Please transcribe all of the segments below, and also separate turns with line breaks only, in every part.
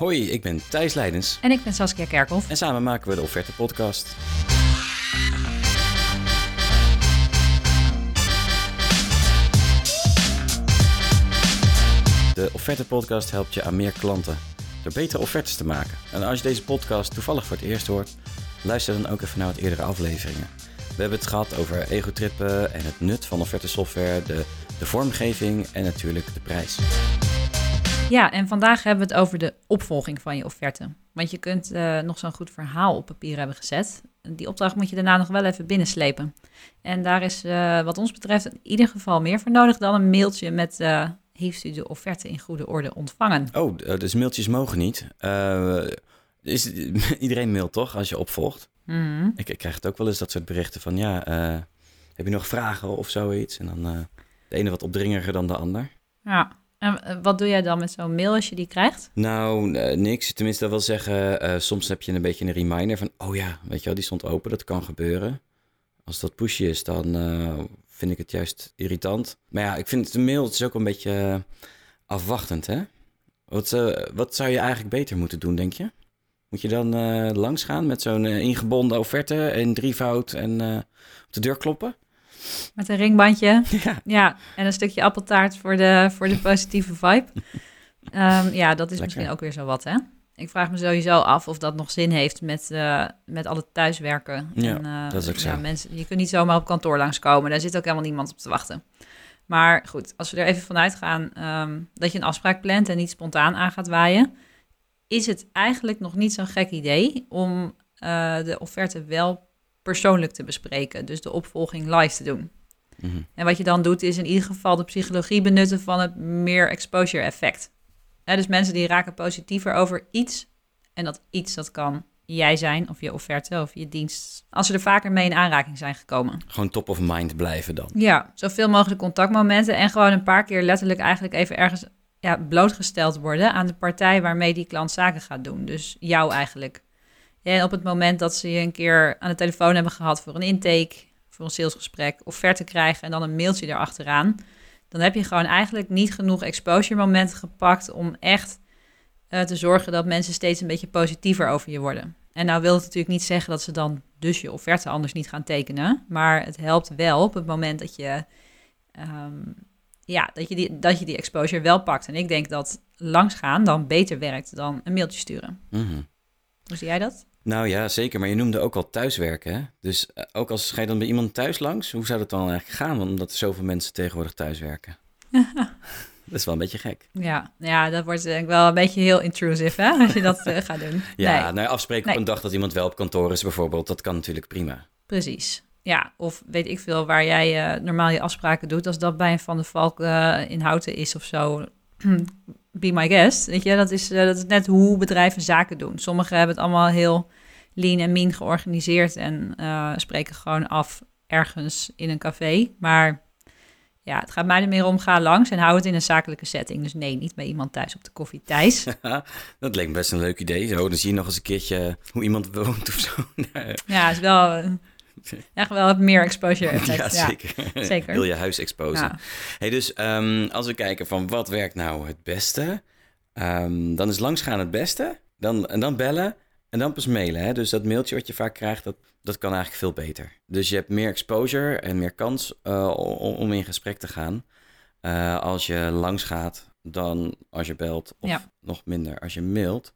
Hoi, ik ben Thijs Leidens
En ik ben Saskia Kerkhoff.
en samen maken we de Offerte Podcast. De Offerte Podcast helpt je aan meer klanten door betere offertes te maken. En als je deze podcast toevallig voor het eerst hoort, luister dan ook even naar wat eerdere afleveringen. We hebben het gehad over egotrippen en het nut van offerte software, de, de vormgeving en natuurlijk de prijs.
Ja, en vandaag hebben we het over de opvolging van je offerte. Want je kunt eh, nog zo'n goed verhaal op papier hebben gezet. Die opdracht moet je daarna nog wel even binnenslepen. En daar is eh, wat ons betreft in ieder geval meer voor nodig dan een mailtje met... eh, heeft u de offerte in goede orde ontvangen?
Oh, dus mailtjes mogen niet. Is, iedereen mailt toch als je opvolgt?
Mhm.
Ik, ik krijg het ook wel eens dat soort berichten van ja, heb je nog vragen of zoiets? En dan de ene wat opdringeriger dan de ander.
Ja, en eh, wat doe jij dan met zo'n mail als je die krijgt?
Nou, eh, niks. Tenminste, dat wil zeggen, eh, soms heb je een beetje een reminder van, oh ja, weet je wel, die stond open, dat kan gebeuren. Als dat pushy is, dan vind ik het juist irritant. Maar ja, ik vind de mail, het is ook een beetje afwachtend, hè? Wat, wat zou je eigenlijk beter moeten doen, denk je? Moet je dan langs gaan met zo'n ingebonden offerte in drievoud en op de deur kloppen?
Met een ringbandje?
Ja.
Ja, en een stukje appeltaart voor de, voor de positieve vibe. Ehm, ja, dat is
Lekker.
misschien ook weer zo wat, hè? Ik vraag me sowieso af of dat nog zin heeft met, eh, met al het thuiswerken.
Ja,
en, eh,
dat is ook zo.
Ja, mensen, je kunt niet zomaar op kantoor langskomen. Daar zit ook helemaal niemand op te wachten. Maar goed, als we er even vanuit gaan ehm, dat je een afspraak plant en niet spontaan aan gaat waaien, is het eigenlijk nog niet zo'n gek idee om eh, de offerte wel persoonlijk te bespreken. Dus de opvolging live te doen.
Mhm.
En wat je dan doet, is in ieder geval de psychologie benutten van het meer exposure effect. Dus mensen die raken positiever over iets. En dat iets, dat kan jij zijn, of je offerte, of je dienst. Als ze er vaker mee in aanraking zijn gekomen.
Gewoon top of mind blijven dan.
Ja, zoveel mogelijk contactmomenten. En gewoon een paar keer letterlijk eigenlijk even ergens ja, blootgesteld worden aan de partij waarmee die klant zaken gaat doen. Dus jou eigenlijk. En op het moment dat ze je een keer aan de telefoon hebben gehad voor een intake, voor een salesgesprek, offerte krijgen en dan een mailtje erachteraan, dan heb je gewoon eigenlijk niet genoeg exposure momenten gepakt om echt eh, te zorgen dat mensen steeds een beetje positiever over je worden. En nou wil het natuurlijk niet zeggen dat ze dan dus je offerte anders niet gaan tekenen, maar het helpt wel op het moment dat je, ehm, ja, dat je, die, dat je die exposure wel pakt. En ik denk dat langsgaan dan beter werkt dan een mailtje sturen.
Mhm.
Hoe zie jij dat?
Nou ja, zeker. Maar je noemde ook al thuiswerken. Hè? Dus eh, ook als ga je dan bij iemand thuis langs, hoe zou dat dan eigenlijk gaan? Omdat er zoveel mensen tegenwoordig thuiswerken. dat is wel een beetje gek.
Ja, ja dat wordt denk ik wel een beetje heel intrusive hè, als je dat eh, gaat doen.
Ja,
Nee,
nou afspreken
Nee.
op een dag dat iemand wel op kantoor is bijvoorbeeld, dat kan natuurlijk prima.
precies. Ja, of weet ik veel, waar jij eh, normaal je afspraken doet, als dat bij een Van de Valk eh, in Houten is of zo, be my guest. Weet je, dat is, eh, dat is net hoe bedrijven zaken doen. Sommigen hebben het allemaal heel lean en mean georganiseerd en eh, spreken gewoon af ergens in een café. Maar ja, het gaat mij er meer om, ga langs en hou het in een zakelijke setting. Dus nee, niet bij iemand thuis op de koffie. Thijs?
dat leek me best een leuk idee. Zo, dan zie je nog eens een keertje hoe iemand woont of zo.
Ja, het is wel echt wel meer exposure effect.
ja, zeker.
zeker.
Wil je huis exposen.
Ja.
Hey, dus ehm, als we kijken van wat werkt nou het beste, ehm, dan is langsgaan het beste. Dan, en dan bellen en dan pas mailen. Hè? Dus dat mailtje wat je vaak krijgt, dat, dat kan eigenlijk veel beter. Dus je hebt meer exposure en meer kans eh, om, om in gesprek te gaan. eh, als je langs gaat dan als je belt. Of
Ja.
nog minder als je mailt.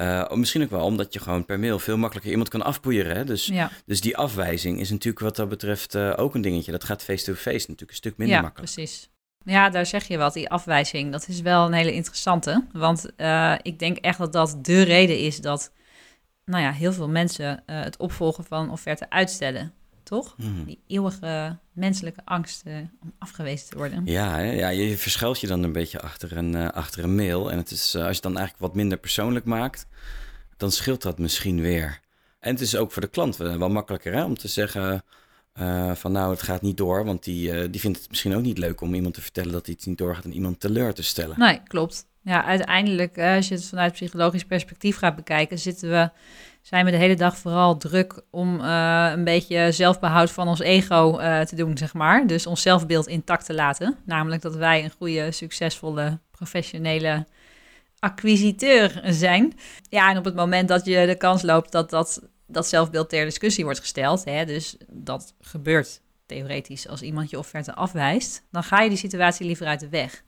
Eh, misschien ook wel omdat je gewoon per mail veel makkelijker iemand kan afpoeieren. Hè? Dus,
Ja,
dus die afwijzing is natuurlijk wat dat betreft eh, ook een dingetje. Dat gaat face-to-face natuurlijk een stuk minder
ja
makkelijk.
precies. Ja, daar zeg je wat, die afwijzing. Dat is wel een hele interessante. Want eh, ik denk echt dat dat de reden is dat nou ja, heel veel mensen het opvolgen van offerte uitstellen. Toch?
Mhm.
Die eeuwige menselijke angst eh, om afgewezen te worden.
Ja, hè? ja, je verschuilt je dan een beetje achter een, eh, achter een mail. En het is, eh, als je het dan eigenlijk wat minder persoonlijk maakt, dan scheelt dat misschien weer. En het is ook voor de klant wel makkelijker hè? om te zeggen van nou, het gaat niet door. Want die, eh, die vindt het misschien ook niet leuk om iemand te vertellen dat iets niet doorgaat en iemand teleur te stellen.
Nee, klopt. Ja, uiteindelijk, als je het vanuit psychologisch perspectief gaat bekijken, zitten we, zijn we de hele dag vooral druk om eh, een beetje zelfbehoud van ons ego eh, te doen, zeg maar. Dus ons zelfbeeld intact te laten. Namelijk dat wij een goede, succesvolle, professionele acquisiteur zijn. Ja, en op het moment dat je de kans loopt dat dat, dat zelfbeeld ter discussie wordt gesteld, hè, dus dat gebeurt theoretisch als iemand je offerte afwijst, dan ga je die situatie liever uit de weg.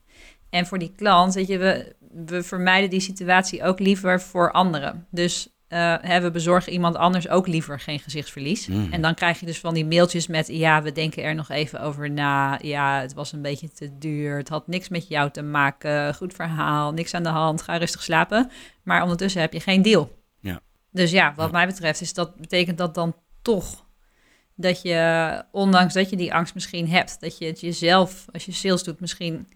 En voor die klant, weet je, we, we vermijden die situatie ook liever voor anderen. Dus uh, we bezorgen iemand anders ook liever geen gezichtsverlies.
Mm.
En dan krijg je dus van die mailtjes met... ja, we denken er nog even over na. Ja, het was een beetje te duur. Het had niks met jou te maken. Goed verhaal, niks aan de hand. Ga rustig slapen. Maar ondertussen heb je geen deal.
Ja.
Dus ja, wat mij betreft is dat, betekent dat dan toch... dat je, ondanks dat je die angst misschien hebt... dat je het jezelf, als je sales doet, misschien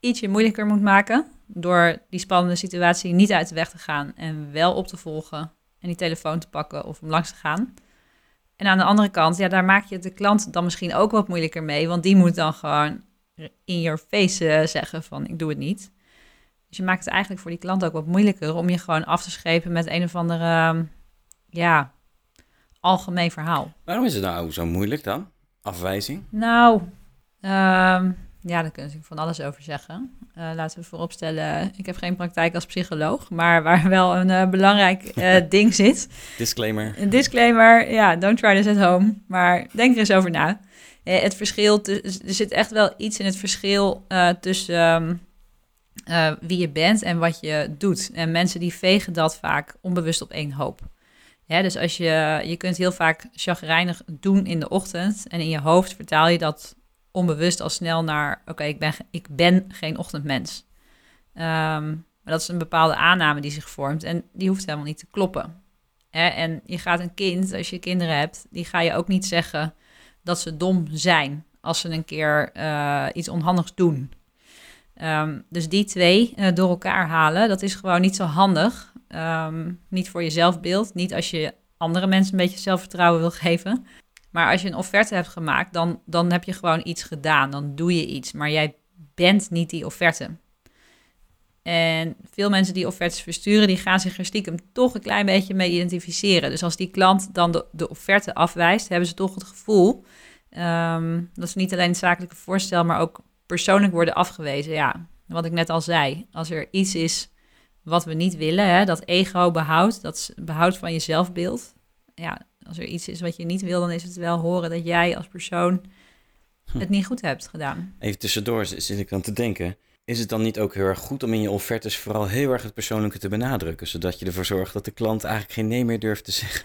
ietsje moeilijker moet maken... door die spannende situatie niet uit de weg te gaan... en wel op te volgen en die telefoon te pakken of om langs te gaan. En aan de andere kant, ja, daar maak je de klant dan misschien ook wat moeilijker mee, want die moet dan gewoon in your face eh, zeggen van ik doe het niet. Dus je maakt het eigenlijk voor die klant ook wat moeilijker om je gewoon af te schepen met een of andere, ja, algemeen verhaal.
Waarom is het nou zo moeilijk dan? Afwijzing?
Nou, ehm, ja, daar kun je van alles over zeggen. Uh, laten we vooropstellen, ik heb geen praktijk als psycholoog, maar waar wel een uh, belangrijk uh, ding zit.
Disclaimer.
Een disclaimer, ja, don't try this at home. Maar denk er eens over na. het verschil, er zit echt wel iets in het verschil tussen um, wie je bent en wat je doet. En mensen die vegen dat vaak onbewust op één hoop. Ja, dus als je, je kunt heel vaak chagrijnig doen in de ochtend en in je hoofd vertaal je dat onbewust al snel naar: oké, ik, ben, ik ben geen ochtendmens. Um, maar dat is een bepaalde aanname die zich vormt en die hoeft helemaal niet te kloppen. Hè? En je gaat een kind, als je kinderen hebt, die ga je ook niet zeggen dat ze dom zijn als ze een keer uh, iets onhandigs doen. Um, dus die twee uh, door elkaar halen, dat is gewoon niet zo handig. Um, niet voor je zelfbeeld, niet als je andere mensen een beetje zelfvertrouwen wil geven. Maar als je een offerte hebt gemaakt, dan, dan heb je gewoon iets gedaan. Dan doe je iets. Maar jij bent niet die offerte. En veel mensen die offertes versturen, die gaan zich er stiekem toch een klein beetje mee identificeren. Dus als die klant dan de, de offerte afwijst, hebben ze toch het gevoel um, dat ze niet alleen het zakelijke voorstel, maar ook persoonlijk worden afgewezen. Ja, wat ik net al zei. Als er iets is wat we niet willen, hè, dat ego behoudt, dat behoud van je zelfbeeld. Ja, als er iets is wat je niet wil, dan is het wel horen dat jij als persoon hm. het niet goed hebt gedaan.
Even tussendoor zit ik dan te denken. Is het dan niet ook heel erg goed om in je offertes vooral heel erg het persoonlijke te benadrukken, zodat je ervoor zorgt dat de klant eigenlijk geen nee meer durft te zeggen?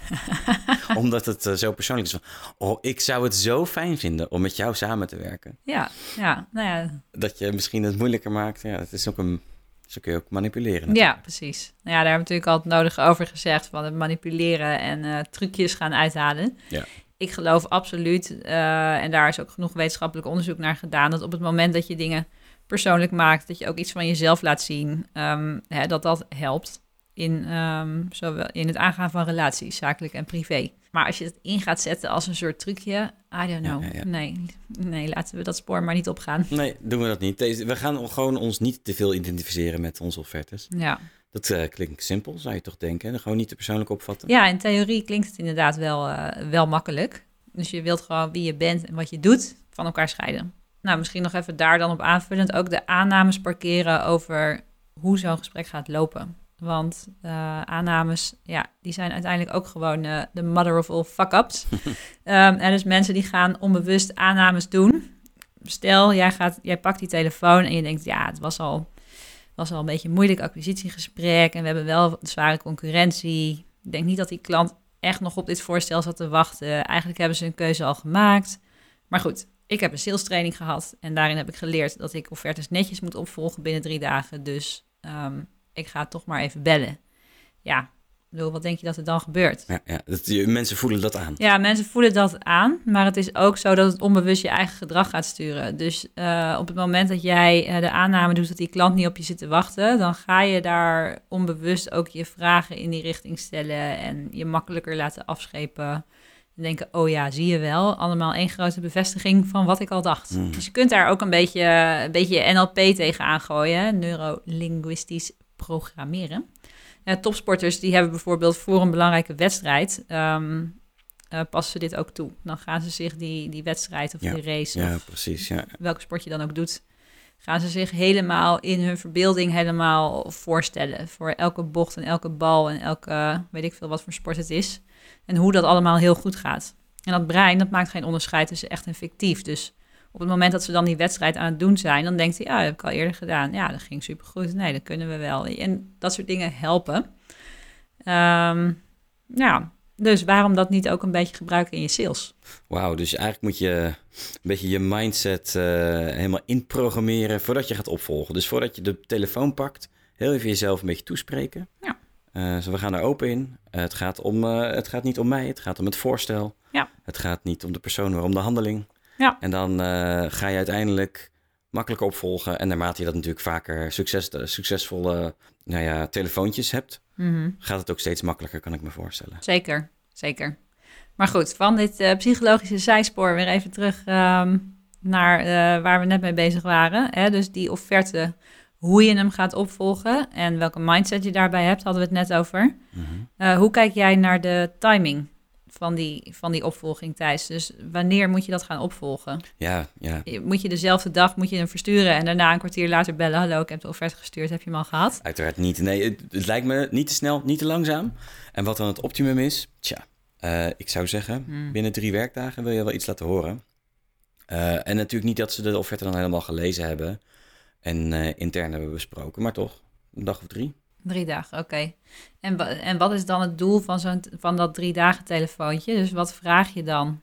Omdat het uh, zo persoonlijk is. oh, ik zou het zo fijn vinden om met jou samen te werken.
Ja, ja, nou ja.
Dat je misschien het moeilijker maakt. Ja, het is ook een zo kun je ook manipuleren.
Ja, precies. Nou ja, daar hebben we natuurlijk al het nodige over gezegd van het manipuleren en uh, trucjes gaan uithalen.
Ja.
Ik geloof absoluut, uh, en daar is ook genoeg wetenschappelijk onderzoek naar gedaan, dat op het moment dat je dingen persoonlijk maakt, dat je ook iets van jezelf laat zien, um, hè, dat dat helpt in, um, zowel in het aangaan van relaties, zakelijk en privé. Maar als je het in gaat zetten als een soort trucje, I don't know. Nee, nee, laten we dat spoor maar niet opgaan.
Nee, doen we dat niet. Deze, we gaan gewoon ons niet te veel identificeren met onze offertes.
Ja.
Dat uh, klinkt simpel, zou je toch denken? En gewoon niet te persoonlijk opvatten.
Ja, in theorie klinkt het inderdaad wel, uh, wel makkelijk. Dus je wilt gewoon wie je bent en wat je doet van elkaar scheiden. Nou, misschien nog even daar dan op aanvullend ook de aannames parkeren over hoe zo'n gesprek gaat lopen. Want uh, aannames, ja, die zijn uiteindelijk ook gewoon uh, de mother of all fuck-ups. um, en dus mensen die gaan onbewust aannames doen. Stel, jij, gaat, jij pakt die telefoon en je denkt, ja, het was al, was al een beetje een moeilijk acquisitiegesprek. En we hebben wel zware concurrentie. Ik denk niet dat die klant echt nog op dit voorstel zat te wachten. Eigenlijk hebben ze een keuze al gemaakt. Maar goed, ik heb een sales training gehad. En daarin heb ik geleerd dat ik offertes netjes moet opvolgen binnen drie dagen. Dus um, ik ga toch maar even bellen. Ja, bedoel, wat denk je dat er dan gebeurt?
Ja, ja dat, mensen voelen dat aan.
Ja, mensen voelen dat aan, maar het is ook zo dat het onbewust je eigen gedrag gaat sturen. Dus uh, op het moment dat jij uh, de aanname doet dat die klant niet op je zit te wachten, dan ga je daar onbewust ook je vragen in die richting stellen en je makkelijker laten afschepen. En denken, oh ja, zie je wel, allemaal één grote bevestiging van wat ik al dacht. Mm. Dus je kunt daar ook een beetje, een beetje NLP tegenaan gooien, neurolinguistisch programmeren. Uh, topsporters die hebben bijvoorbeeld voor een belangrijke wedstrijd um, uh, passen ze dit ook toe. Dan gaan ze zich die, die wedstrijd of
ja,
die race,
ja,
of
precies, ja.
welke sport je dan ook doet, gaan ze zich helemaal in hun verbeelding helemaal voorstellen. Voor elke bocht en elke bal en elke, weet ik veel wat voor sport het is. En hoe dat allemaal heel goed gaat. En dat brein, dat maakt geen onderscheid tussen echt en fictief. Dus op het moment dat ze dan die wedstrijd aan het doen zijn, dan denkt hij, ja, dat heb ik al eerder gedaan. Ja, dat ging supergoed. Nee, dat kunnen we wel. En dat soort dingen helpen. Ehm, ja, dus waarom dat niet ook een beetje gebruiken in je sales?
Wauw, dus eigenlijk moet je een beetje je mindset uh, helemaal inprogrammeren voordat je gaat opvolgen. Dus voordat je de telefoon pakt, heel even jezelf een beetje toespreken.
Ja.
Uh, we gaan er open in. Uh, het, gaat om, het gaat niet om mij, het gaat om het voorstel.
Ja.
Het gaat niet om de persoon, maar om de handeling.
Ja.
En dan ga je uiteindelijk makkelijker opvolgen. En naarmate je dat natuurlijk vaker succes, succesvolle nou ja, telefoontjes hebt,
Mhm.
gaat het ook steeds makkelijker, kan ik me voorstellen.
Zeker, zeker. Maar goed, van dit uh, psychologische zijspoor weer even terug um, naar uh, waar we net mee bezig waren. Hè? Dus die offerte, hoe je hem gaat opvolgen en welke mindset je daarbij hebt, hadden we het net over.
Mhm.
Uh, hoe kijk jij naar de timing van die, van die opvolging, Thijs? Dus wanneer moet je dat gaan opvolgen?
Ja, ja.
Moet je dezelfde dag moet je hem versturen en daarna een kwartier later bellen? Hallo, ik heb de offerte gestuurd, heb je hem al gehad?
Uiteraard niet. Nee, het, het lijkt me niet te snel, niet te langzaam. En wat dan het optimum is, tja, uh, ik zou zeggen,
Hmm.
binnen drie werkdagen wil je wel iets laten horen. Uh, en natuurlijk niet dat ze de offerte dan helemaal gelezen hebben en uh, intern hebben besproken, maar toch, een dag of drie.
Drie dagen, oké. Okay. En, en wat is dan het doel van, zo'n, van dat drie dagen telefoontje? Dus wat vraag je dan?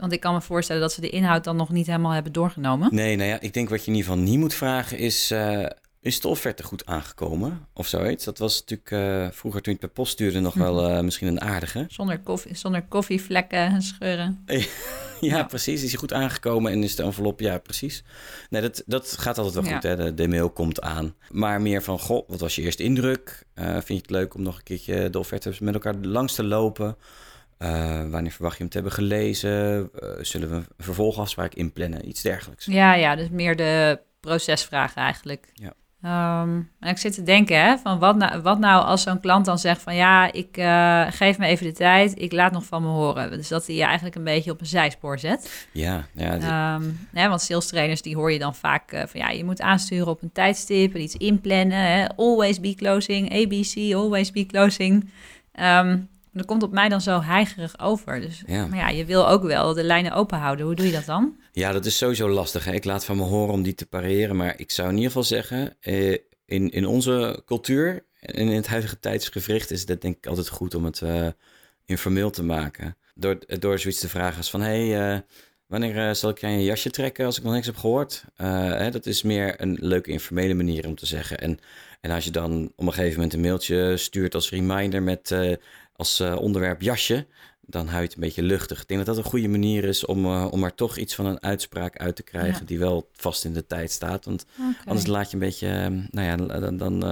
Want ik kan me voorstellen dat ze de inhoud dan nog niet helemaal hebben doorgenomen.
Nee, nou ja, ik denk wat je in ieder geval niet moet vragen is... Uh, is de offerte goed aangekomen of zoiets? Dat was natuurlijk uh, vroeger toen ik per post stuurde nog wel uh, misschien een aardige.
Zonder, koffie, zonder koffievlekken en scheuren.
ja, precies. Is hij goed aangekomen en is de envelop? Ja, precies. Nee, dat, dat gaat altijd wel goed. Hè? De, de mail komt aan. Maar meer van, goh, wat was je eerste indruk? Uh, vind je het leuk om nog een keertje de offerte met elkaar langs te lopen? Uh, wanneer verwacht je hem te hebben gelezen? Uh, zullen we een vervolgafspraak inplannen? Iets dergelijks.
Ja, ja, dus meer de procesvragen eigenlijk.
Ja.
Um, en ik zit te denken, hè, van wat nou, wat nou als zo'n klant dan zegt van ja, ik uh, geef me even de tijd, ik laat nog van me horen. Dus dat hij je eigenlijk een beetje op een zijspoor zet.
Ja, ja.
Um, hè, want sales trainers die hoor je dan vaak uh, van ja, je moet aansturen op een tijdstip en iets inplannen. Hè. Always be closing, ABC, always be closing. Um, dat komt op mij dan zo heigerig over. Dus,
Ja.
Maar ja, je wil ook wel de lijnen open houden. Hoe doe je dat dan?
Ja, dat is sowieso lastig. Hè? Ik laat van me horen om die te pareren. Maar ik zou in ieder geval zeggen, eh, in, in onze cultuur en in het huidige tijdsgevricht is het denk ik altijd goed om het uh, informeel te maken. Door, door zoiets te vragen als van, hé, hey, uh, wanneer uh, zal ik aan je jasje trekken als ik nog niks heb gehoord? Hè, dat is meer een leuke informele manier om te zeggen. En, en als je dan op een gegeven moment een mailtje stuurt als reminder met uh, als onderwerp jasje, dan hou je het een beetje luchtig. Ik denk dat dat een goede manier is om, om er toch iets van een uitspraak uit te krijgen
Ja.
die wel vast in de tijd staat. Want
Okay.
anders laat je een beetje, uh, nou ja, dan, dan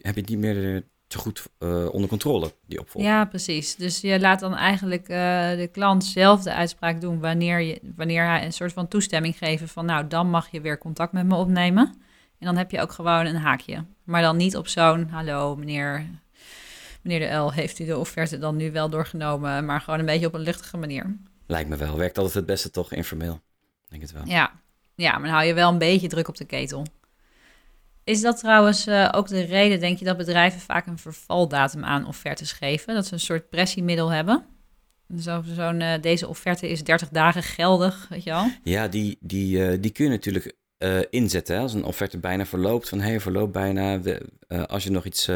heb je niet meer goed uh, onder controle, die opvolging.
Ja, precies. Dus je laat dan eigenlijk uh, de klant zelf de uitspraak doen wanneer, je, wanneer hij een soort van toestemming geeft van nou, dan mag je weer contact met me opnemen. En dan heb je ook gewoon een haakje. Maar dan niet op zo'n hallo meneer, meneer de L, heeft u de offerte dan nu wel doorgenomen, maar gewoon een beetje op een luchtige manier.
Lijkt me wel. Werkt altijd het beste toch informeel. Denk het wel.
Ja, ja maar dan hou je wel een beetje druk op de ketel. Is dat trouwens uh, ook de reden, denk je, dat bedrijven vaak een vervaldatum aan offertes geven? Dat ze een soort pressiemiddel hebben? Zo'n zo uh, deze offerte is 30 dagen geldig, weet je wel?
Ja, die, die, uh, die kun je natuurlijk inzetten. Hè? Als een offerte bijna verloopt, van hé, hey, verloopt bijna. We, als je nog iets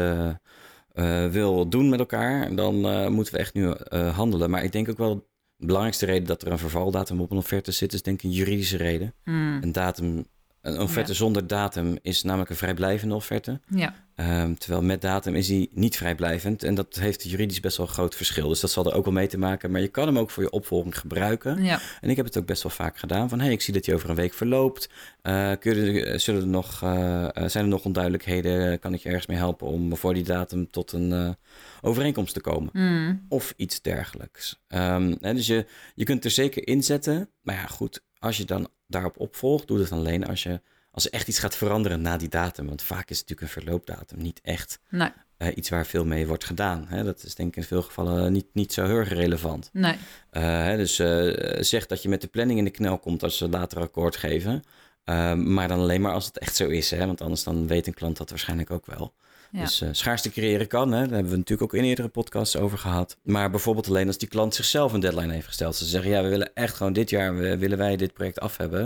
wil doen met elkaar, dan moeten we echt nu handelen. Maar ik denk ook wel, de belangrijkste reden dat er een vervaldatum op een offerte zit, is denk ik een juridische reden.
Hmm.
Een datum, een offerte
Ja.
zonder datum is namelijk een vrijblijvende offerte.
Ja,
Um, terwijl met datum is hij niet vrijblijvend. En dat heeft juridisch best wel een groot verschil. Dus dat zal er ook wel mee te maken. Maar je kan hem ook voor je opvolging gebruiken.
ja,
En ik heb het ook best wel vaak gedaan. Van, hé, hey, ik zie dat hij over een week verloopt. Uh, je, er- zullen er nog, uh, uh, zijn er nog onduidelijkheden? Kan ik je ergens mee helpen om voor die datum tot een uh, overeenkomst te komen?
Hmm.
Of iets dergelijks. Um, hè, dus je, je kunt er zeker inzetten. Maar ja, goed, als je dan daarop opvolgt, doe dat alleen als je... Als er echt iets gaat veranderen na die datum. Want vaak is het natuurlijk een verloopdatum niet echt
nee,
uh, iets waar veel mee wordt gedaan. Hè? Dat is denk ik in veel gevallen niet, niet zo heel erg relevant.
nee.
Uh, hè, dus uh, zeg dat je met de planning in de knel komt als ze later akkoord geven. Ehm, maar dan alleen maar als het echt zo is, hè? want anders dan weet een klant dat waarschijnlijk ook wel.
Ja.
Dus uh, schaarste creëren kan, hè? daar hebben we natuurlijk ook in eerdere podcasts over gehad. Maar bijvoorbeeld alleen als die klant zichzelf een deadline heeft gesteld. Ze zeggen, ja, we willen echt gewoon dit jaar, we, willen wij dit project af hebben.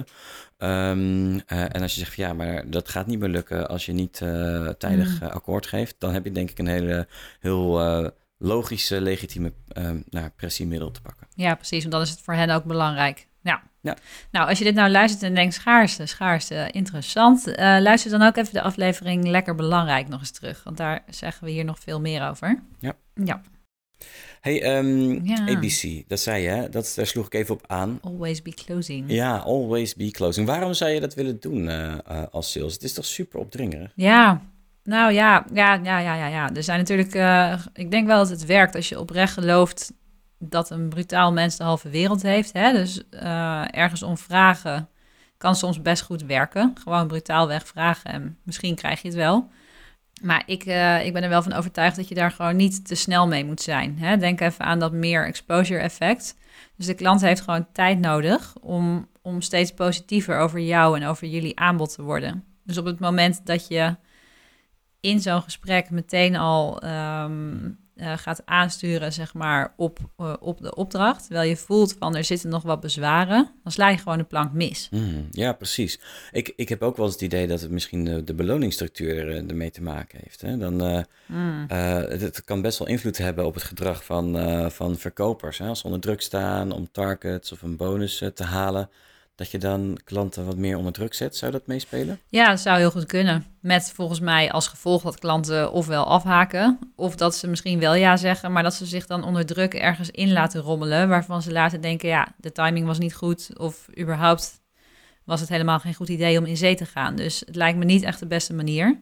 Um, uh, en als je zegt, ja, maar dat gaat niet meer lukken als je niet uh, tijdig
Mm.
akkoord geeft, dan heb je denk ik een hele, heel logische, legitieme nou, pressiemiddel te pakken.
Ja, precies, want dan is het voor hen ook belangrijk. Ja.
Ja.
Nou, als je dit nou luistert en denkt, schaarste, schaarste, interessant. Uh, luister dan ook even de aflevering Lekker Belangrijk nog eens terug. Want daar zeggen we hier nog veel meer over.
Ja.
Ja.
Hey, um,
Ja.
ABC, dat zei je, hè? Dat, daar sloeg ik even op aan.
Always be closing.
Ja, always be closing. Waarom zou je dat willen doen uh, uh, als sales? Het is toch super opdringerig?
Ja, nou ja, ja, ja, ja, ja. ja. Er zijn natuurlijk, uh, ik denk wel dat het werkt als je oprecht gelooft dat een brutaal mens de halve wereld heeft. Hè? Dus uh, ergens om vragen kan soms best goed werken. Gewoon brutaal weg vragen en misschien krijg je het wel. Maar ik, uh, ik ben er wel van overtuigd dat je daar gewoon niet te snel mee moet zijn. Hè? Denk even aan dat meer exposure effect. Dus de klant heeft gewoon tijd nodig om, om steeds positiever over jou en over jullie aanbod te worden. Dus op het moment dat je in zo'n gesprek meteen al um, uh, gaat aansturen, zeg maar, op, uh, op de opdracht. Terwijl je voelt van er zitten nog wat bezwaren, dan sla je gewoon de plank mis.
Mm, ja, precies. Ik, ik heb ook wel eens het idee dat het misschien de, de beloningsstructuur er, ermee te maken heeft. Hè? Dan, mm. het, het, kan best wel invloed hebben op het gedrag van, van verkopers. Hè? Als ze onder druk staan om targets of een bonus te halen dat je dan klanten wat meer onder druk zet. Zou dat meespelen?
Ja, dat zou heel goed kunnen. Met volgens mij als gevolg dat klanten ofwel afhaken, of dat ze misschien wel ja zeggen, maar dat ze zich dan onder druk ergens in laten rommelen, waarvan ze later denken, ja, de timing was niet goed, of überhaupt was het helemaal geen goed idee om in zee te gaan. Dus het lijkt me niet echt de beste manier.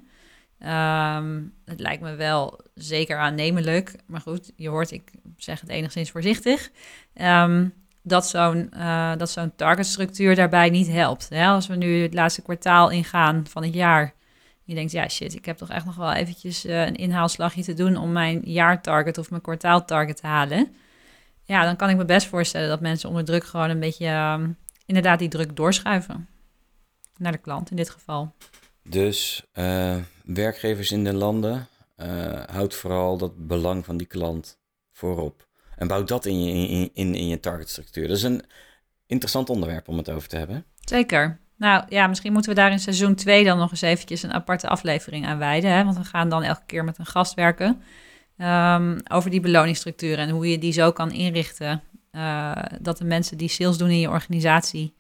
Um, het lijkt me wel zeker aannemelijk, maar goed, je hoort, ik zeg het enigszins voorzichtig. Um, dat zo'n uh, dat zo'n targetstructuur daarbij niet helpt. Hè? Als we nu het laatste kwartaal ingaan van het jaar, je denkt, ja shit, ik heb toch echt nog wel eventjes uh, een inhaalslagje te doen om mijn jaartarget of mijn kwartaaltarget te halen. Ja, dan kan ik me best voorstellen dat mensen onder druk gewoon een beetje, uh, inderdaad die druk doorschuiven. Naar de klant in dit geval.
Dus uh, werkgevers in de landen, houdt vooral dat belang van die klant voorop. En bouw dat in je, in, in, in je targetstructuur. Dat is een interessant onderwerp om het over te hebben.
Zeker. Nou ja, misschien moeten we daar in seizoen 2 dan nog eens eventjes een aparte aflevering aan wijden. Hè? Want we gaan dan elke keer met een gast werken. Um, over die beloningsstructuur en hoe je die zo kan inrichten. Uh, dat de mensen die sales doen in je organisatie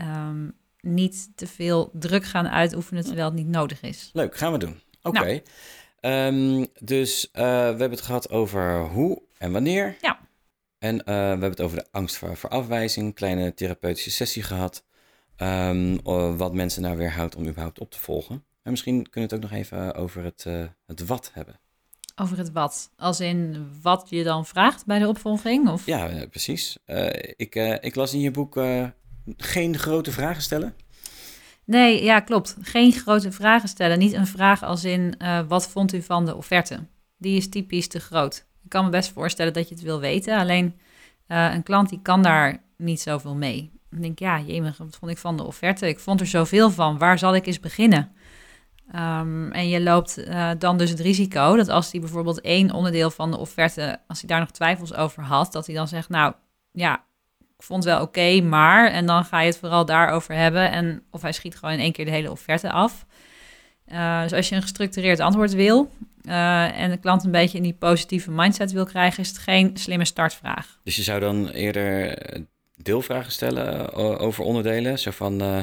um, niet te veel druk gaan uitoefenen terwijl het niet nodig is.
Leuk, gaan we doen. Oké. Okay. Nou. Um, dus uh, we hebben het gehad over hoe en wanneer.
Ja.
En uh, we hebben het over de angst voor, voor afwijzing, een kleine therapeutische sessie gehad. Um, wat mensen nou weerhoudt om überhaupt op te volgen. En misschien kunnen we het ook nog even over het, uh, het wat hebben.
Over het wat? Als in wat je dan vraagt bij de opvolging? Of?
Ja, precies. Uh, ik, ik las in je boek geen grote vragen stellen.
Nee, ja, klopt. Geen grote vragen stellen. Niet een vraag als in wat vond u van de offerte? Die is typisch te groot. Ik kan me best voorstellen dat je het wil weten. Alleen uh, een klant die kan daar niet zoveel mee. Dan denk ik, ja, jemig, wat vond ik van de offerte? Ik vond er zoveel van. Waar zal ik eens beginnen? Um, en je loopt uh, dan dus het risico dat als hij bijvoorbeeld één onderdeel van de offerte, als hij daar nog twijfels over had, dat hij dan zegt, nou ja, ik vond het wel oké, maar, en dan ga je het vooral daarover hebben. En of hij schiet gewoon in één keer de hele offerte af. Uh, dus als je een gestructureerd antwoord wil uh, en de klant een beetje in die positieve mindset wil krijgen, is het geen slimme startvraag.
Dus je zou dan eerder deelvragen stellen over onderdelen? Zo van, uh,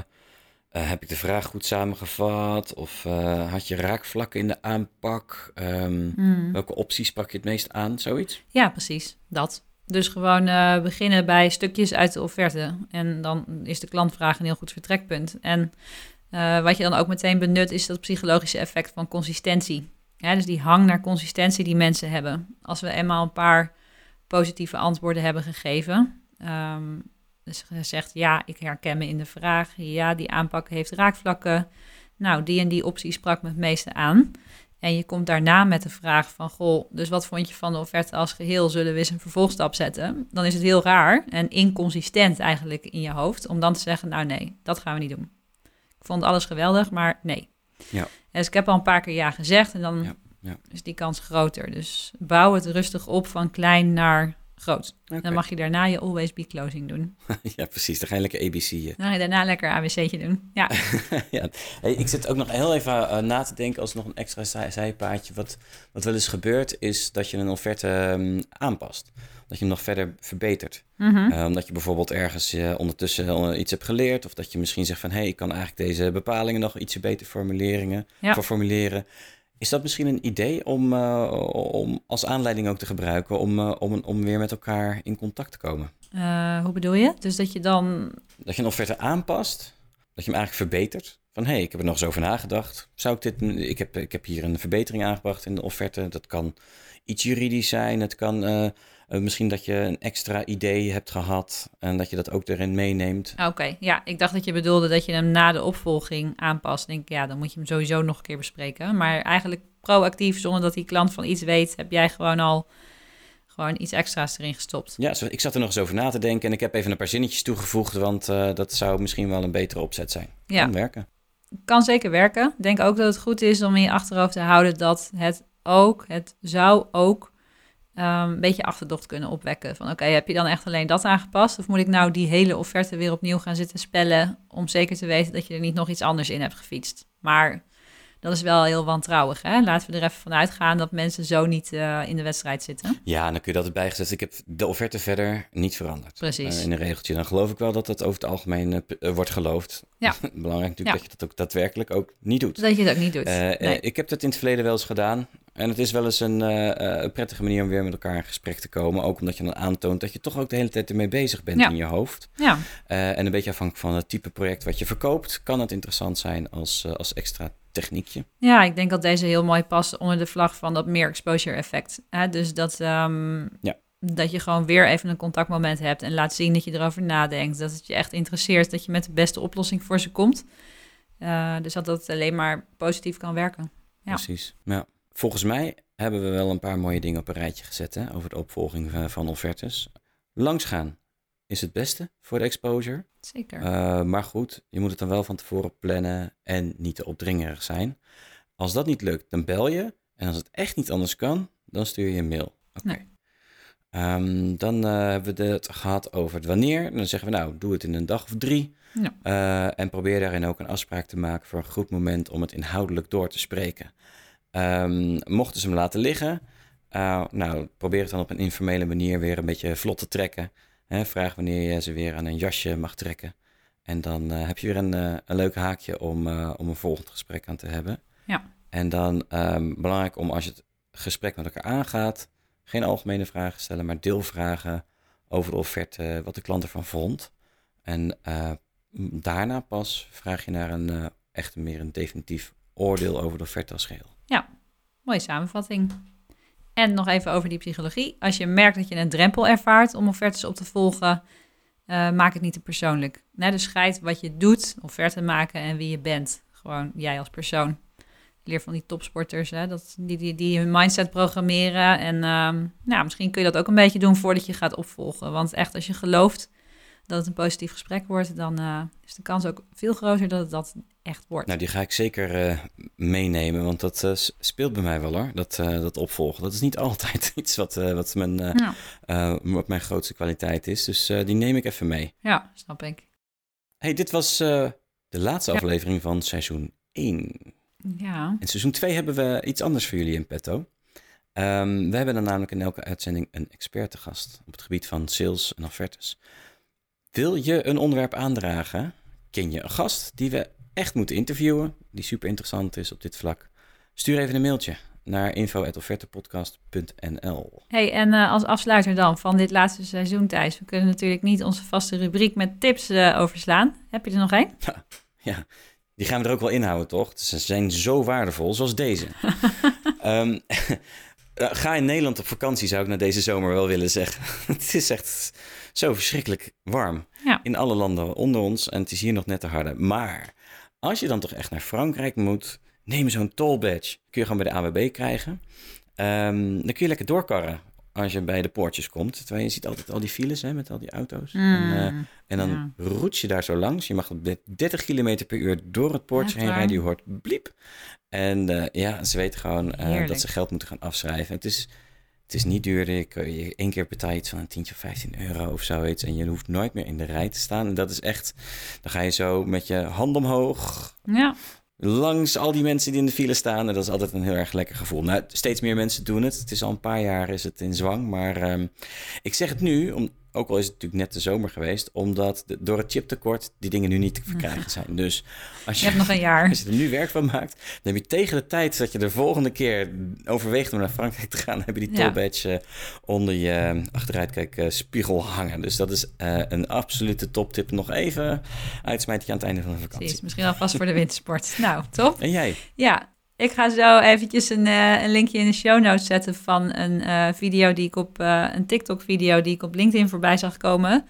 heb ik de vraag goed samengevat? Of had je raakvlakken in de aanpak? Um, mm. Welke opties pak je het meest aan? Zoiets?
Ja, precies. Dat. Dus gewoon uh, beginnen bij stukjes uit de offerte. En dan is de klantvraag een heel goed vertrekpunt. En uh, wat je dan ook meteen benut is dat psychologische effect van consistentie. Ja, dus die hang naar consistentie die mensen hebben. Als we eenmaal een paar positieve antwoorden hebben gegeven. Um, dus gezegd, ja, ik herken me in de vraag. Ja, die aanpak heeft raakvlakken. Nou, die en die optie sprak me het meeste aan. En je komt daarna met de vraag van, goh, dus wat vond je van de offerte als geheel? Zullen we eens een vervolgstap zetten? Dan is het heel raar en inconsistent eigenlijk in je hoofd om dan te zeggen, nou nee, dat gaan we niet doen. vond alles geweldig, maar nee.
Ja.
Dus ik heb al een paar keer ja gezegd en dan
Ja, ja.
is die kans groter. Dus bouw het rustig op van klein naar groot. Dan mag je daarna je always be closing doen.
ja, precies. Dan ga je lekker ABC'en.
Dan ga je daarna lekker ABC'tje doen. Ja,
ja. Hey, ik zit ook nog heel even eh, na te denken als nog een extra zij- zijpaadje. Wat, wat wel eens gebeurt, is dat je een offerte ehm, aanpast. Dat je hem nog verder verbetert.
Mhm.
Eh, omdat je bijvoorbeeld ergens eh, ondertussen eh, iets hebt geleerd. Of dat je misschien zegt van... hé, hey, ik kan eigenlijk deze bepalingen nog ietsje beter formuleringen,
Ja.
voor formuleren. Is dat misschien een idee om, om als aanleiding ook te gebruiken... Om, om, om weer met elkaar in contact te komen?
Hoe bedoel je? Dus dat je dan...
Dat je een offerte aanpast, dat je hem eigenlijk verbetert. Van hé, hey, ik heb er nog eens over nagedacht. Zou ik dit. Ik heb, ik heb hier een verbetering aangebracht in de offerte. Dat kan iets juridisch zijn. Het kan eh, misschien dat je een extra idee hebt gehad. En dat je dat ook erin meeneemt.
Oké, ja, ik dacht dat je bedoelde dat je hem na de opvolging aanpast. Denk ik, ja, dan moet je hem sowieso nog een keer bespreken. Maar eigenlijk proactief, zonder dat die klant van iets weet, heb jij gewoon al gewoon iets extra's erin gestopt.
Ja, ik zat er nog eens over na te denken. En ik heb even een paar zinnetjes toegevoegd. Want eh, dat zou misschien wel een betere opzet zijn.
Ja.
Kan werken.
Kan zeker werken. Ik denk ook dat het goed is om in je achterhoofd te houden dat het ook, het zou ook ehm, een beetje achterdocht kunnen opwekken. Van oké, heb je dan echt alleen dat aangepast? Of moet ik nou die hele offerte weer opnieuw gaan zitten spellen om zeker te weten dat je er niet nog iets anders in hebt gefietst? Maar dat is wel heel wantrouwig. Hè? Laten we er even van uitgaan dat mensen zo niet eh, in de wedstrijd zitten.
Ja, dan kun je dat erbij gezet. Ik heb de offerte verder niet veranderd.
Precies.
Eh, in een regeltje. Dan geloof ik wel dat dat over het algemeen eh, wordt geloofd.
Ja.
Belangrijk natuurlijk
Ja.
dat je dat ook daadwerkelijk ook niet doet.
Dat je dat niet doet. Nee.
ik heb dat in het verleden wel eens gedaan. En het is wel eens een, een prettige manier om weer met elkaar in gesprek te komen. Ook omdat je dan aantoont dat je toch ook de hele tijd ermee bezig bent
Ja.
in je hoofd.
Ja,
en een beetje afhankelijk van het type project wat je verkoopt, kan het interessant zijn als, als extra techniekje.
Ja, ik denk dat deze heel mooi past onder de vlag van dat meer exposure effect. Hè? Dus dat, ehm,
Ja.
dat je gewoon weer even een contactmoment hebt en laat zien dat je erover nadenkt. Dat het je echt interesseert, dat je met de beste oplossing voor ze komt. Eh, dus dat dat alleen maar positief kan werken. Ja.
Precies. Ja. Volgens mij hebben we wel een paar mooie dingen op een rijtje gezet hè, over de opvolging van, van offertes. Langsgaan is het beste voor de exposure.
Zeker.
Eh, maar goed, je moet het dan wel van tevoren plannen en niet te opdringerig zijn. Als dat niet lukt, dan bel je. En als het echt niet anders kan, dan stuur je een mail. Oké.
Nee.
Ehm, dan eh, hebben we het gehad over het wanneer. Dan zeggen we nou, doe het in een dag of drie.
Ja.
Eh, en probeer daarin ook een afspraak te maken voor een goed moment om het inhoudelijk door te spreken. Ehm, mochten ze hem laten liggen, nou, probeer het dan op een informele manier weer een beetje vlot te trekken. Hè, vraag wanneer je ze weer aan een jasje mag trekken. En dan eh, heb je weer een, eh, een leuk haakje om, eh, om een volgend gesprek aan te hebben.
Ja.
En dan ehm, belangrijk om als je het gesprek met elkaar aangaat, geen algemene vragen stellen, maar deelvragen over de offerte, wat de klant ervan vond. En daarna pas vraag je naar een echt meer een definitief oordeel over de offerte als geheel.
Mooie samenvatting. En nog even over die psychologie. Als je merkt dat je een drempel ervaart om offertes op te volgen, eh, maak het niet te persoonlijk. Nee, dus scheid wat je doet, offerte maken en wie je bent. Gewoon jij als persoon. Ik leer van die topsporters, hè, dat, die, die, die hun mindset programmeren. En ehm, nou, misschien kun je dat ook een beetje doen voordat je gaat opvolgen. Want echt, als je gelooft dat het een positief gesprek wordt, dan eh, is de kans ook veel groter dat het dat echt wordt.
Nou, die ga ik zeker eh, meenemen, want dat eh, speelt bij mij wel hoor, dat, eh, dat opvolgen. Dat is niet altijd iets wat, wat, mijn, eh, wat mijn grootste kwaliteit is, dus die neem ik even mee.
ja snap ik.
Hey, dit was de laatste
Ja.
aflevering van seizoen 1.
Ja,
In seizoen 2 hebben we iets anders voor jullie in petto. Ehm, we hebben dan namelijk in elke uitzending een expert te gast op het gebied van sales en offertes. Wil je een onderwerp aandragen? Ken je een gast die we echt moeten interviewen, die super interessant is op dit vlak? Stuur even een mailtje naar info.offertepodcast.nl.
Hey, en eh, als afsluiter dan van dit laatste seizoen, Thijs. We kunnen natuurlijk niet onze vaste rubriek met tips eh, overslaan. Heb je er nog één?
Ja, die gaan we er ook wel inhouden, toch? Ze zijn zo waardevol, zoals deze. Ehm, eh, ga in Nederland op vakantie, zou ik na deze zomer wel willen zeggen. het is echt zo verschrikkelijk warm.
Ja.
In alle landen onder ons en het is hier nog net te harde. Maar als je dan toch echt naar Frankrijk moet, neem zo'n toll badge. Kun je gewoon bij de AWB krijgen. Ehm, dan kun je lekker doorkarren. als je bij de poortjes komt. Terwijl je ziet altijd al die files hè, met al die auto's.
Mm,
En, eh, en dan
ja.
roet je daar zo langs. Je mag op de 30 km per uur door het poortje heen rijden. Je hoort bliep. En eh, ja, ze weten gewoon eh, dat ze geld moeten gaan afschrijven. Het is, het is niet duur. Je, kan- je één keer betaal je iets van een tientje of 15 euro of zoiets. En je hoeft nooit meer in de rij te staan. En dat is echt... Dan ga je zo met je hand omhoog
Ja,
langs al die mensen die in de file staan. En dat is altijd een heel erg lekker gevoel. Nou, steeds meer mensen doen het. Het is al een paar jaar is het in zwang. Maar ehm, ik zeg het nu, om, ook al is het natuurlijk net de zomer geweest, omdat de- door het chiptekort die dingen nu niet te verkrijgen zijn. Dus als
je
je,
hebt nog een jaar.
als je er nu werk van maakt, dan heb je tegen de tijd dat je de volgende keer overweegt om naar Frankrijk te gaan, heb je die
Ja.
tollbadge eh, onder je eh, spiegel hangen. Dus dat is eh, een absolute toptip. Nog even uitsmijtje aan het einde van de vakantie.
Precies, misschien alvast voor de wintersport. Nou, top.
En jij?
Ja, ik ga zo eventjes een, eh, een linkje in de show notes zetten van een eh, video die ik op eh, een TikTok-video die ik op LinkedIn voorbij zag komen.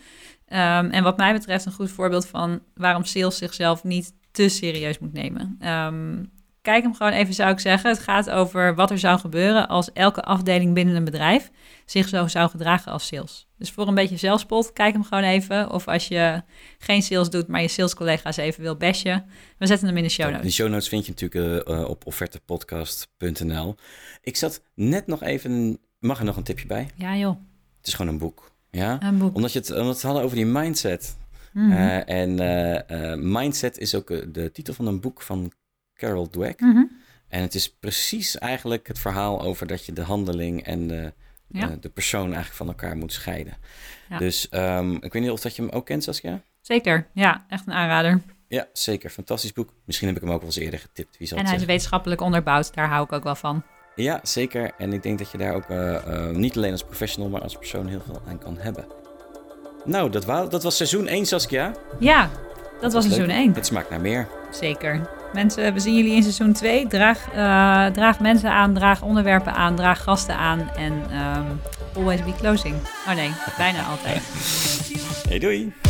Ehm, en wat mij betreft een goed voorbeeld van waarom sales zichzelf niet te serieus moet nemen. Ehm, kijk hem gewoon even, zou ik zeggen. Het gaat over wat er zou gebeuren als elke afdeling binnen een bedrijf zich zo zou gedragen als sales. Dus voor een beetje zelfspot, kijk hem gewoon even. Of als je geen sales doet, maar je salescollega's even wil bashen. We zetten hem in de show notes.
Die show notes vind je natuurlijk eh, op offertepodcast.nl. Ik zat net nog even... Mag er nog een tipje bij?
Ja joh,
Het is gewoon een boek. Ja?
een boek.
Omdat, je het, omdat we het hadden over die mindset. Eh, en mindset is ook de titel van een boek van Carol Dweck.
Mhm.
En het is precies eigenlijk het verhaal over dat je de handeling en de,
Ja.
eh, de persoon eigenlijk van elkaar moet scheiden.
Ja.
Dus ehm, ik weet niet of dat je hem ook kent, Saskia?
Zeker, ja, echt een aanrader.
Ja, zeker. Fantastisch boek. Misschien heb ik hem ook wel eens eerder getipt. Wie zal
En hij is wetenschappelijk onderbouwd, daar hou ik ook wel van.
Ja, zeker. En ik denk dat je daar ook eh, eh, niet alleen als professional, maar als persoon heel veel aan kan hebben. Nou, dat, wa- dat was seizoen 1, Saskia.
Ja, dat was seizoen
Leuk.
1.
Het smaakt naar meer.
Zeker. Mensen, we zien jullie in seizoen 2. Draag, eh, draag mensen aan, draag onderwerpen aan, draag gasten aan en ehm, always be closing. Oh nee, bijna altijd.
Hey, doei!